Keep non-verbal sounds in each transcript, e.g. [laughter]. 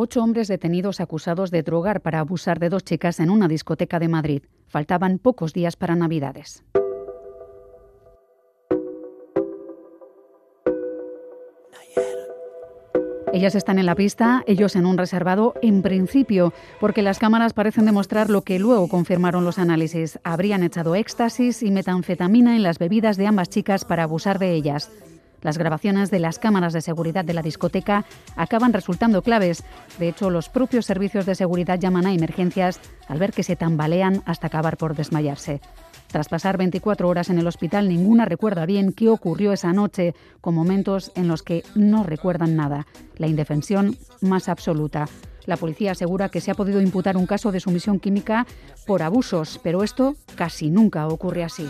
Ocho hombres detenidos acusados de drogar para abusar de dos chicas en una discoteca de Madrid. Faltaban pocos días para Navidades. Ellas están en la pista, ellos en un reservado, en principio, porque las cámaras parecen demostrar lo que luego confirmaron los análisis. Habrían echado éxtasis y metanfetamina en las bebidas de ambas chicas para abusar de ellas. Las grabaciones de las cámaras de seguridad de la discoteca acaban resultando claves. De hecho, los propios servicios de seguridad llaman a emergencias al ver que se tambalean hasta acabar por desmayarse. Tras pasar 24 horas en el hospital, ninguna recuerda bien qué ocurrió esa noche, con momentos en los que no recuerdan nada. La indefensión más absoluta. La policía asegura que se ha podido imputar un caso de sumisión química por abusos, pero esto casi nunca ocurre así.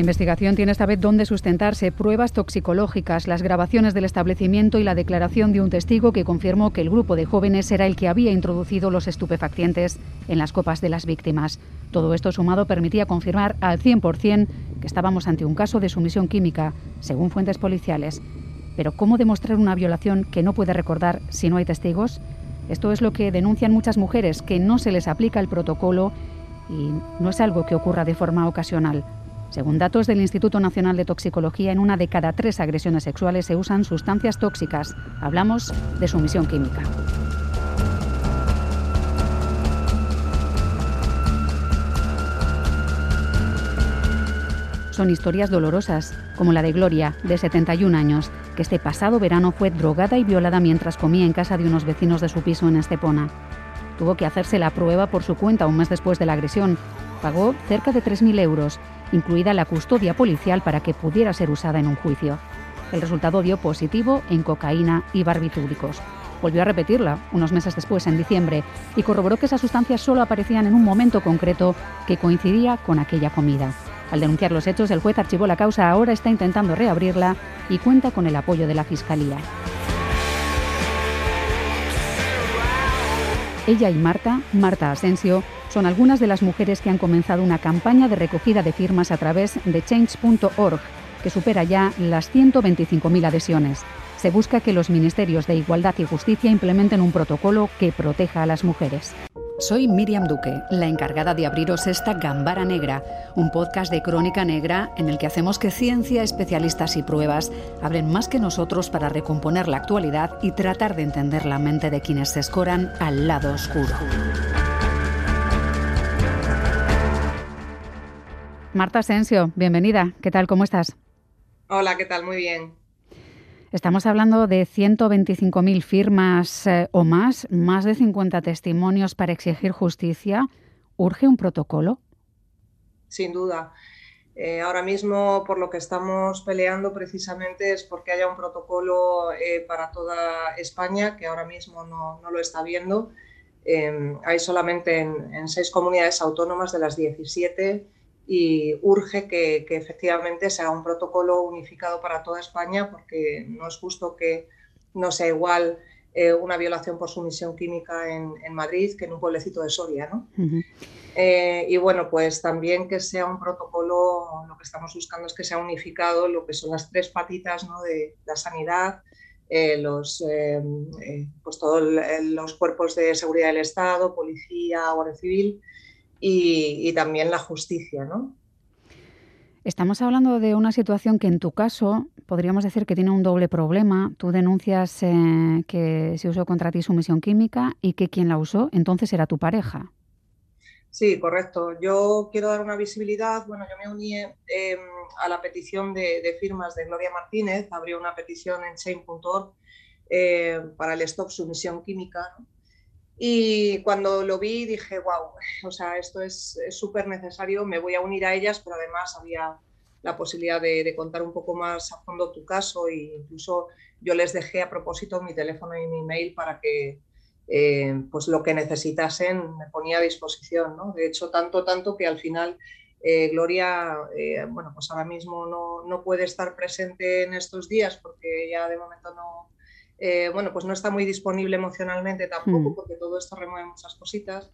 Investigación tiene esta vez dónde sustentarse, pruebas toxicológicas, las grabaciones del establecimiento y la declaración de un testigo que confirmó que el grupo de jóvenes era el que había introducido los estupefacientes en las copas de las víctimas. Todo esto sumado permitía confirmar al 100% que estábamos ante un caso de sumisión química, según fuentes policiales. Pero ¿cómo demostrar una violación que no puede recordar si no hay testigos? Esto es lo que denuncian muchas mujeres, que no se les aplica el protocolo y no es algo que ocurra de forma ocasional. Según datos del Instituto Nacional de Toxicología, en una de cada tres agresiones sexuales se usan sustancias tóxicas. Hablamos de sumisión química. Son historias dolorosas, como la de Gloria, de 71 años, que este pasado verano fue drogada y violada mientras comía en casa de unos vecinos de su piso en Estepona. Tuvo que hacerse la prueba por su cuenta un mes después de la agresión. Pagó cerca de 3.000 euros incluida la custodia policial para que pudiera ser usada en un juicio. El resultado dio positivo en cocaína y barbitúricos. Volvió a repetirla unos meses después, en diciembre, y corroboró que esas sustancias solo aparecían en un momento concreto que coincidía con aquella comida. Al denunciar los hechos, el juez archivó la causa, ahora está intentando reabrirla y cuenta con el apoyo de la Fiscalía. Ella y Marta, Marta Asensio, son algunas de las mujeres que han comenzado una campaña de recogida de firmas a través de change.org, que supera ya las 125.000 adhesiones. Se busca que los ministerios de Igualdad y Justicia implementen un protocolo que proteja a las mujeres. Soy Miriam Duque, la encargada de abriros esta Gambara Negra, un podcast de crónica negra en el que hacemos que ciencia, especialistas y pruebas hablen más que nosotros para recomponer la actualidad y tratar de entender la mente de quienes se escoran al lado oscuro. Marta Asensio, bienvenida. ¿Qué tal? ¿Cómo estás? Hola, ¿qué tal? Muy bien. Estamos hablando de 125.000 firmas eh, o más, más de 50 testimonios para exigir justicia. ¿Urge un protocolo? Sin duda. Eh, ahora mismo por lo que estamos peleando precisamente es porque haya un protocolo eh, para toda España, que ahora mismo no, lo está viendo. hay solamente en, en, seis comunidades autónomas de las 17 y urge que, efectivamente se haga un protocolo unificado para toda España porque no es justo que no sea igual eh, una violación por sumisión química en, Madrid que en un pueblecito de Soria. ¿no? Eh, y bueno, pues también que sea un protocolo, lo que estamos buscando es que sea unificado lo que son las tres patitas ¿no? de la sanidad, eh, los, pues todos los cuerpos de seguridad del Estado, policía, guardia civil, y, también la justicia, ¿no? Estamos hablando de una situación que en tu caso podríamos decir que tiene un doble problema. Tú denuncias eh, que se usó contra ti sumisión química y que quien la usó entonces era tu pareja. Sí, correcto. Yo quiero dar una visibilidad. Bueno, yo me uní em, a la petición de, firmas de Gloria Martínez. Abrió una petición en chain.org eh, para el stop sumisión química. ¿no? Y cuando lo vi dije, wow, o sea, esto es súper necesario, me voy a unir a ellas, pero además había la posibilidad de, contar un poco más a fondo tu caso e incluso yo les dejé a propósito mi teléfono y mi email para que eh, pues lo que necesitasen me ponía a disposición. ¿no? De hecho, tanto, tanto que al final eh, Gloria, eh, bueno, pues ahora mismo no, no puede estar presente en estos días porque ya de momento no, eh, bueno, pues no está muy disponible emocionalmente tampoco, hmm. porque todo esto remueve muchas cositas.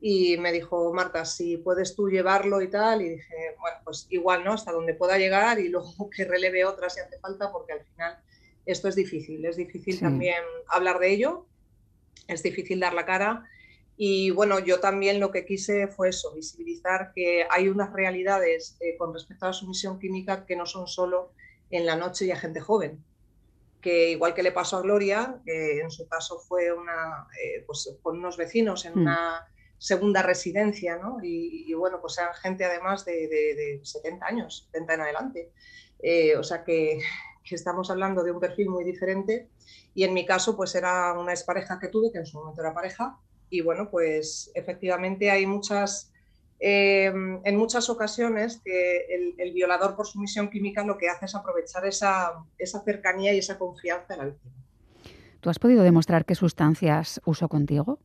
Y me dijo, Marta, si puedes tú llevarlo y tal. Y dije, pues igual, ¿no? Hasta donde pueda llegar y [laughs] luego que releve otras si hace falta, porque al final esto es difícil, es difícil también hablar de ello, es difícil dar la cara. Y bueno, yo también lo que quise fue eso, visibilizar que hay unas realidades eh, con respecto a la sumisión química que no son solo en la noche y a gente joven. Que igual que le pasó a Gloria, que en su caso fue una, eh, pues, con unos vecinos en mm. una segunda residencia, ¿no? Y, bueno, pues eran gente además de, 70 años, 70 en adelante. Eh, o sea que, que, estamos hablando de un perfil muy diferente. Y en mi caso, pues era una expareja que tuve, que en su momento era pareja. Y bueno, pues efectivamente hay muchas, eh, en muchas ocasiones que el, violador por sumisión química lo que hace es aprovechar esa, esa cercanía y esa confianza en la víctima. ¿Tú has podido demostrar qué sustancias usó contigo?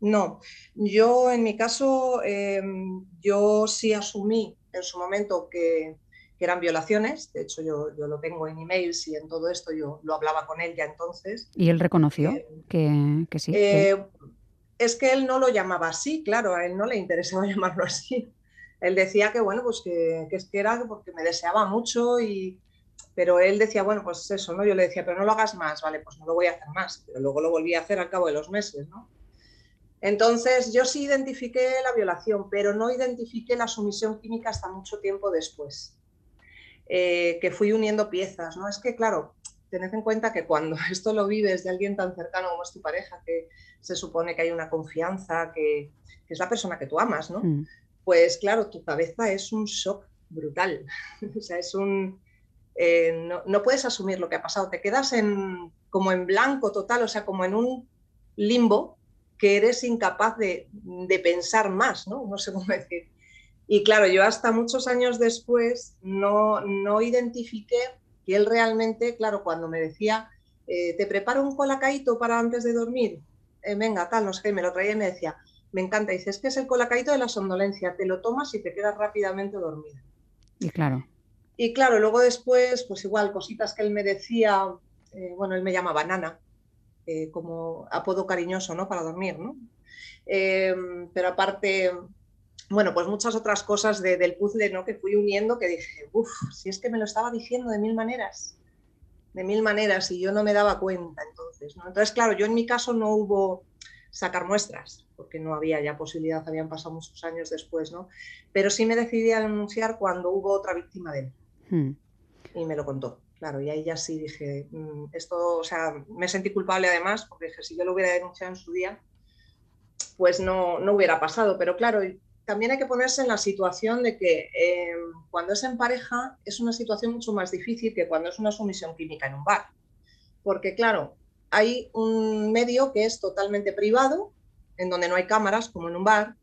No, yo en mi caso, em, yo sí asumí en su momento que, eran violaciones, de hecho yo, lo tengo en emails y en todo esto yo lo hablaba con él ya entonces. ¿Y él reconoció eh, que, que, sí? Eh, es que él no lo llamaba así, claro, a él no le interesaba [laughs] llamarlo así. Él decía que bueno, pues que, que, que era porque me deseaba mucho y, pero él decía, bueno, pues eso, ¿no? Yo le decía, pero no lo hagas más, vale, pues no lo voy a hacer más, pero luego lo volví a hacer al cabo de los meses, ¿no? Entonces, yo sí identifiqué la violación, pero no identifiqué la sumisión química hasta mucho tiempo después, eh, que fui uniendo piezas, ¿no? Es que, claro, tened en cuenta que cuando [laughs] esto lo vives de alguien tan cercano como es tu pareja, que se supone que hay una confianza, que, es la persona que tú amas, ¿no? Mm. Pues claro, tu cabeza es un shock brutal. [laughs] o sea, es un... Eh, no, no, puedes asumir lo que ha pasado, te quedas en, como en blanco total, o sea, como en un limbo que eres incapaz de, pensar más, ¿no? No sé cómo [laughs] decir. Y claro, yo hasta muchos años después no, no identifiqué que él realmente, claro, cuando me decía, eh, te preparo un colacaito para antes de dormir, eh, venga, tal, no sé qué, me lo traía y me decía, me encanta, dice, es que es el colacaito de la somnolencia, te lo tomas y te quedas rápidamente dormida. Y claro. Y claro, luego después, pues igual, cositas que él me decía, eh, bueno, él me llama banana, eh, como apodo cariñoso ¿no? para dormir. ¿no? Pero aparte, bueno, pues muchas otras cosas del puzzle ¿no? que fui uniendo que dije, uff, si es que me lo estaba diciendo de mil maneras, de mil maneras y yo no me daba cuenta entonces. ¿no? Entonces, claro, yo en mi caso no hubo sacar muestras, porque no había ya posibilidad, habían pasado muchos años después, ¿no? Pero sí me decidí a denunciar cuando hubo otra víctima de él. Hmm. Y me lo contó. Claro, y ahí ya sí dije, mm, esto, o sea, me sentí culpable además, porque dije, si yo lo hubiera denunciado en su día, pues no, no hubiera pasado. Pero claro, también hay que ponerse en la situación de que eh, cuando es en pareja es una situación mucho más difícil que cuando es una sumisión química en un bar. Porque claro, hay un medio que es totalmente privado, en donde no hay cámaras, como en un bar,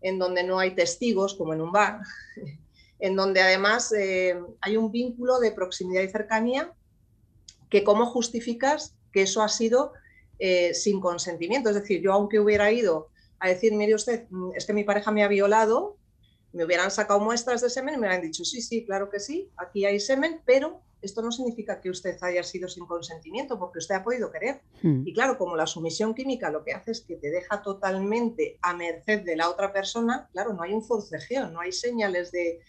en donde no hay testigos, como en un bar, [laughs] en donde además eh, hay un vínculo de proximidad y cercanía que cómo justificas que eso ha sido eh, sin consentimiento. Es decir, yo aunque hubiera ido a decir, mire usted, mm, es que mi pareja me ha violado, me hubieran sacado muestras de semen y me hubieran dicho, sí, sí, claro que sí, aquí hay semen, pero esto no significa que usted haya sido sin consentimiento, porque usted ha podido querer. Hmm. Y claro, como la sumisión química lo que hace es que te deja totalmente a merced de la otra persona, claro, no hay un forcejeo, no hay señales de,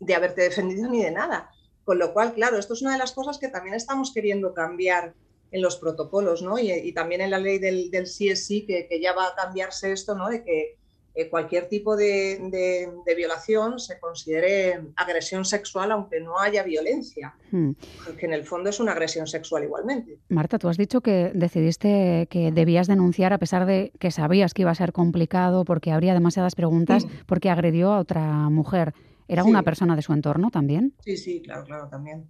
de haberte defendido ni de nada. Con lo cual, claro, esto es una de las cosas que también estamos queriendo cambiar en los protocolos, ¿no? Y, también en la ley del, del CSI, que, que, ya va a cambiarse esto, ¿no? De que eh, cualquier tipo de, violación se considere agresión sexual, aunque no haya violencia, hmm. que en el fondo es una agresión sexual igualmente. Marta, tú has dicho que decidiste que debías denunciar a pesar de que sabías que iba a ser complicado porque habría demasiadas preguntas, porque agredió a otra mujer. ¿Era una persona de su entorno también? Sí, sí, claro, claro, también.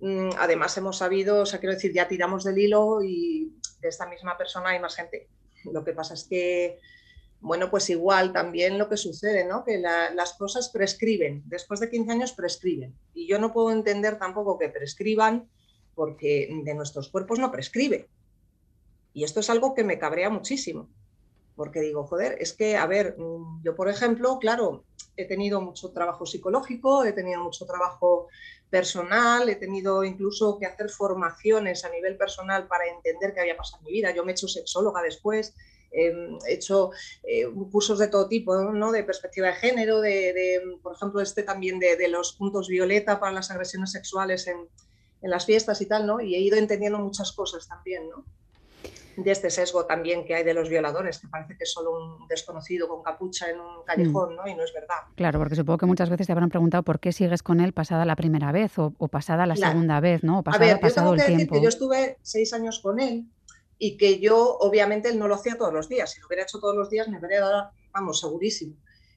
Mm, además hemos sabido, o sea, quiero decir, ya tiramos del hilo y de esta misma persona hay más gente. Lo que pasa es que, bueno, pues igual también lo que sucede, ¿no? Que las cosas prescriben, después de 15 años prescriben. Y yo no puedo entender tampoco que prescriban porque de nuestros cuerpos no prescribe. Y esto es algo que me cabrea muchísimo, porque digo, joder, es que, a ver, mm, yo por ejemplo, claro, he tenido mucho trabajo psicológico, he tenido mucho trabajo personal, he tenido incluso que hacer formaciones a nivel personal para entender qué había pasado en mi vida. Yo me he hecho sexóloga después, Em, he hecho eh, cursos de todo tipo, ¿no? de perspectiva de género, de, por ejemplo, este también de, los puntos violeta para las agresiones sexuales en, en, las fiestas y tal, ¿no? y he ido entendiendo muchas cosas también. ¿no? De este sesgo también que hay de los violadores, que parece que es solo un desconocido con capucha en un callejón, mm. ¿no? Y no es verdad. Claro, porque supongo que muchas veces te habrán preguntado por qué sigues con él pasada la primera vez o, pasada la segunda vez, ¿no? O pasada, A ver, yo tengo que decir que yo estuve seis años con él y que yo, obviamente, él no lo hacía todos los días. Si lo hubiera hecho todos los días, me habría dado, vamos, segurísimo.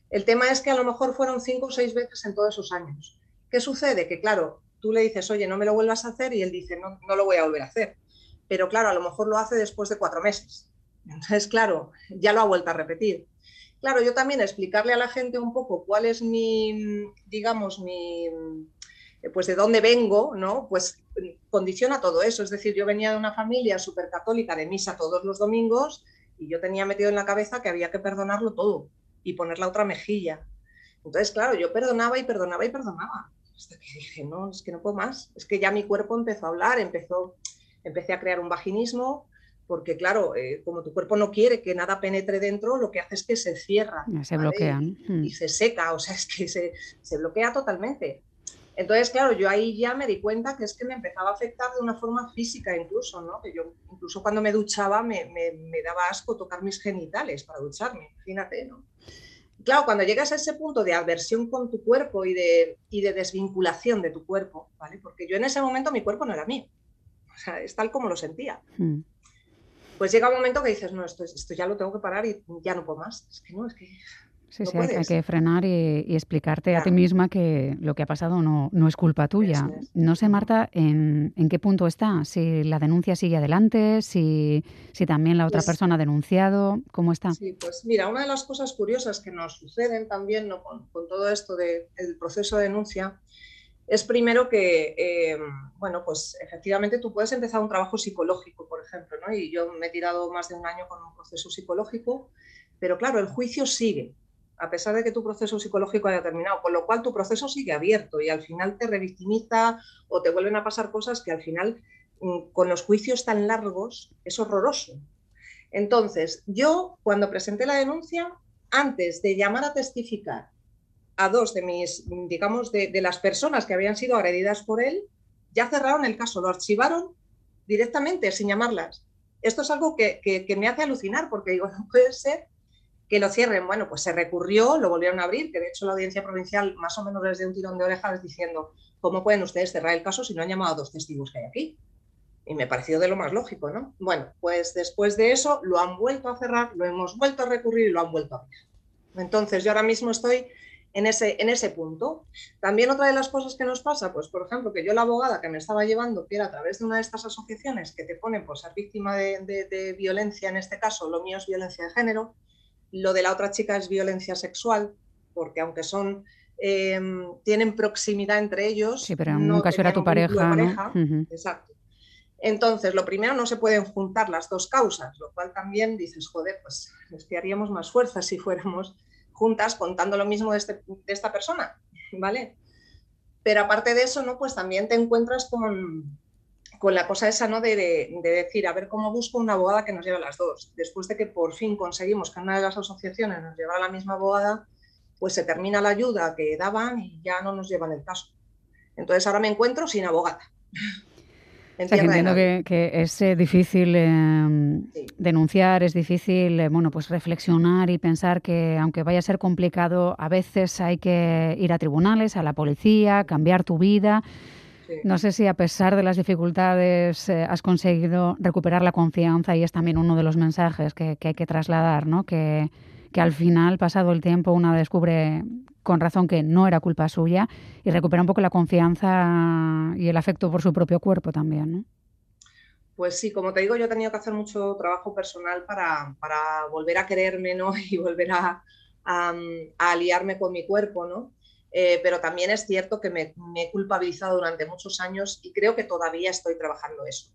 El tema es que a lo mejor fueron cinco o seis veces en todos esos años. ¿Qué sucede? Que, claro, tú le dices, oye, no me lo vuelvas a hacer, y él dice, no, no lo voy a volver a hacer. Pero, claro, a lo mejor lo hace después de cuatro meses. Entonces, claro, ya lo ha vuelto a repetir. Claro, yo también explicarle a la gente un poco cuál es mi, digamos, mi, pues de dónde vengo, ¿no? Pues condiciona todo eso. Es decir, yo venía de una familia súper católica de misa todos los domingos y yo tenía metido en la cabeza que había que perdonarlo todo y poner la otra mejilla. Entonces, claro, yo perdonaba y perdonaba y perdonaba. Hasta que dije, no, es que no puedo más. Es que ya mi cuerpo empezó a hablar, empezó, empecé a crear un vaginismo, porque claro, eh, como tu cuerpo no quiere que nada penetre dentro, lo que hace es que se cierra. Se bloquean. Y, se seca, o sea, [laughs] es que se, se bloquea totalmente. Entonces, claro, yo ahí ya me di cuenta que es que me empezaba a afectar de una forma física incluso, ¿no? Que yo incluso cuando me duchaba me, me, daba asco tocar mis genitales para ducharme, imagínate, ¿no? Claro, cuando llegas a ese punto de aversión con tu cuerpo y de, y de desvinculación de tu cuerpo, ¿vale? Porque yo en ese momento mi cuerpo no era mío, o sea, es tal como lo sentía. Hmm. Pues llega un momento que dices, no, esto, esto ya lo tengo que parar y ya no puedo más. Es que no, es que Sí, sí, hay que frenar y, explicarte a ti misma que lo que ha pasado no, no es culpa tuya. No sé, Marta, en, en, qué punto está, si la denuncia sigue adelante, si, si también la otra pues persona ha denunciado, ¿cómo está? Sí, pues mira, una de las cosas curiosas que nos suceden también ¿no? con, con, todo esto del proceso de denuncia es primero que, eh, bueno, pues efectivamente tú puedes empezar un trabajo psicológico, por ejemplo, ¿no? Y yo me he tirado más de un año con un proceso psicológico, pero claro, el juicio sigue a pesar de que tu proceso psicológico haya terminado, con lo cual tu proceso sigue abierto y al final te revictimiza o te vuelven a pasar cosas que al final, mm, con los juicios tan largos, es horroroso. Entonces, yo cuando presenté la denuncia, antes de llamar a testificar a dos de mis, digamos, de, las personas que habían sido agredidas por él, ya cerraron el caso, lo archivaron directamente, sin llamarlas. Esto es algo que, que me hace alucinar, porque digo, [laughs] no puede ser que lo cierren. Bueno, pues se recurrió, lo volvieron a abrir, que de hecho la audiencia provincial más o menos les dio un tirón de orejas diciendo, ¿cómo pueden ustedes cerrar el caso si no han llamado a dos testigos que hay aquí? Y me pareció de lo más lógico, ¿no? Bueno, pues después de eso lo han vuelto a cerrar, lo hemos vuelto a recurrir y lo han vuelto a abrir. Entonces yo ahora mismo estoy en ese, en ese punto. También otra de las cosas que nos pasa, pues por ejemplo, que yo la abogada que me estaba llevando, que era a través de una de estas asociaciones que te ponen por ser víctima de, de violencia, en este caso lo mío es violencia de género, lo de la otra chica es violencia sexual, porque aunque son eh, tienen proximidad entre ellos. Sí, pero no un caso era tu pareja. Exacto. Entonces, lo primero, no se pueden juntar las dos causas, lo cual también dices, joder, pues es que haríamos más fuerza si fuéramos juntas contando lo mismo de, este, de esta persona, [laughs] ¿vale? Pero aparte de eso, ¿no? Pues también te encuentras con, con la cosa esa, ¿no? De, decir, a ver cómo busco una abogada que nos lleve a las dos. Después de que por fin conseguimos que una de las asociaciones nos llevara la misma abogada, pues se termina la ayuda que daban y ya no nos llevan el caso. Entonces ahora me encuentro sin abogada. [laughs] entiendo que, es eh, difícil eh, denunciar, es difícil eh, bueno, pues reflexionar y pensar que aunque vaya a ser complicado, a veces hay que ir a tribunales, a la policía, cambiar tu vida. No sé si a pesar de las dificultades eh, has conseguido recuperar la confianza y es también uno de los mensajes que, hay que trasladar, ¿no? Que, que, al final, pasado el tiempo, una descubre con razón que no era culpa suya y recupera un poco la confianza y el afecto por su propio cuerpo también, ¿no? Pues sí, como te digo, yo he tenido que hacer mucho trabajo personal para, para volver a quererme ¿no? [laughs] y volver a, aliarme con mi cuerpo, ¿no? Eh, pero también es cierto que me, he culpabilizado durante muchos años y creo que todavía estoy trabajando eso,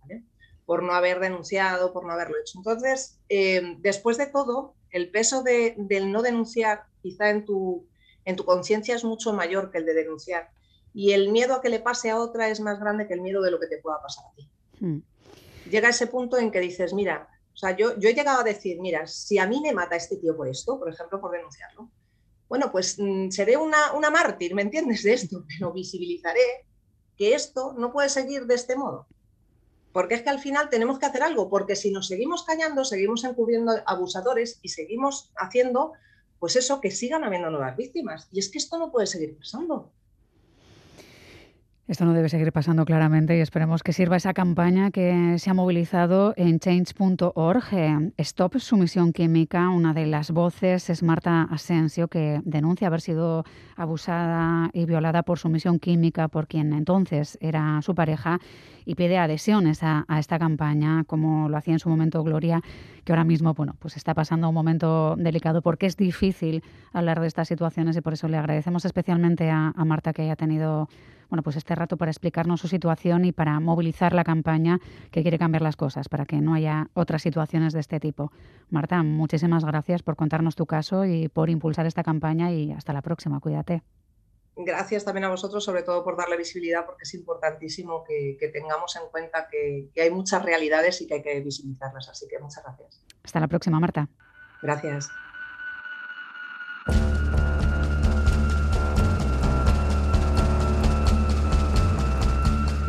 por no haber denunciado, por no haberlo hecho. Entonces, eh, después de todo, el peso del no denunciar quizá en tu, en tu conciencia es mucho mayor que el de denunciar. Y el miedo a que le pase a otra es más grande que el miedo de lo que te pueda pasar a ti. Hmm. Llega ese punto en que dices, mira, O sea, yo, yo he llegado a decir, mira, si a mí me mata este tío por esto, por ejemplo, por denunciarlo, bueno, pues mm, seré una, una mártir, ¿me entiendes? De esto, pero visibilizaré que esto no puede seguir de este modo. Porque es que al final tenemos que hacer algo, porque si nos seguimos callando, seguimos encubriendo abusadores y seguimos haciendo, pues eso, que sigan habiendo nuevas víctimas. Y es que esto no puede seguir pasando. Esto no debe seguir pasando claramente y esperemos que sirva esa campaña que se ha movilizado en change.org. Stop Sumisión Química. Una de las voces es Marta Asensio, que denuncia haber sido abusada y violada por sumisión química por quien entonces era su pareja y pide adhesiones a, esta campaña, como lo hacía en su momento Gloria, que ahora mismo bueno, pues está pasando un momento delicado porque es difícil hablar de estas situaciones y por eso le agradecemos especialmente a Marta que haya tenido bueno, pues este rato para explicarnos su situación y para movilizar la campaña que quiere cambiar las cosas, para que no haya otras situaciones de este tipo. Marta, muchísimas gracias por contarnos tu caso y por impulsar esta campaña y hasta la próxima. Cuídate. Gracias también a vosotros, sobre todo por darle visibilidad, porque es importantísimo que, tengamos en cuenta que, que hay muchas realidades y que hay que visibilizarlas. Así que muchas gracias. Hasta la próxima, Marta. Gracias.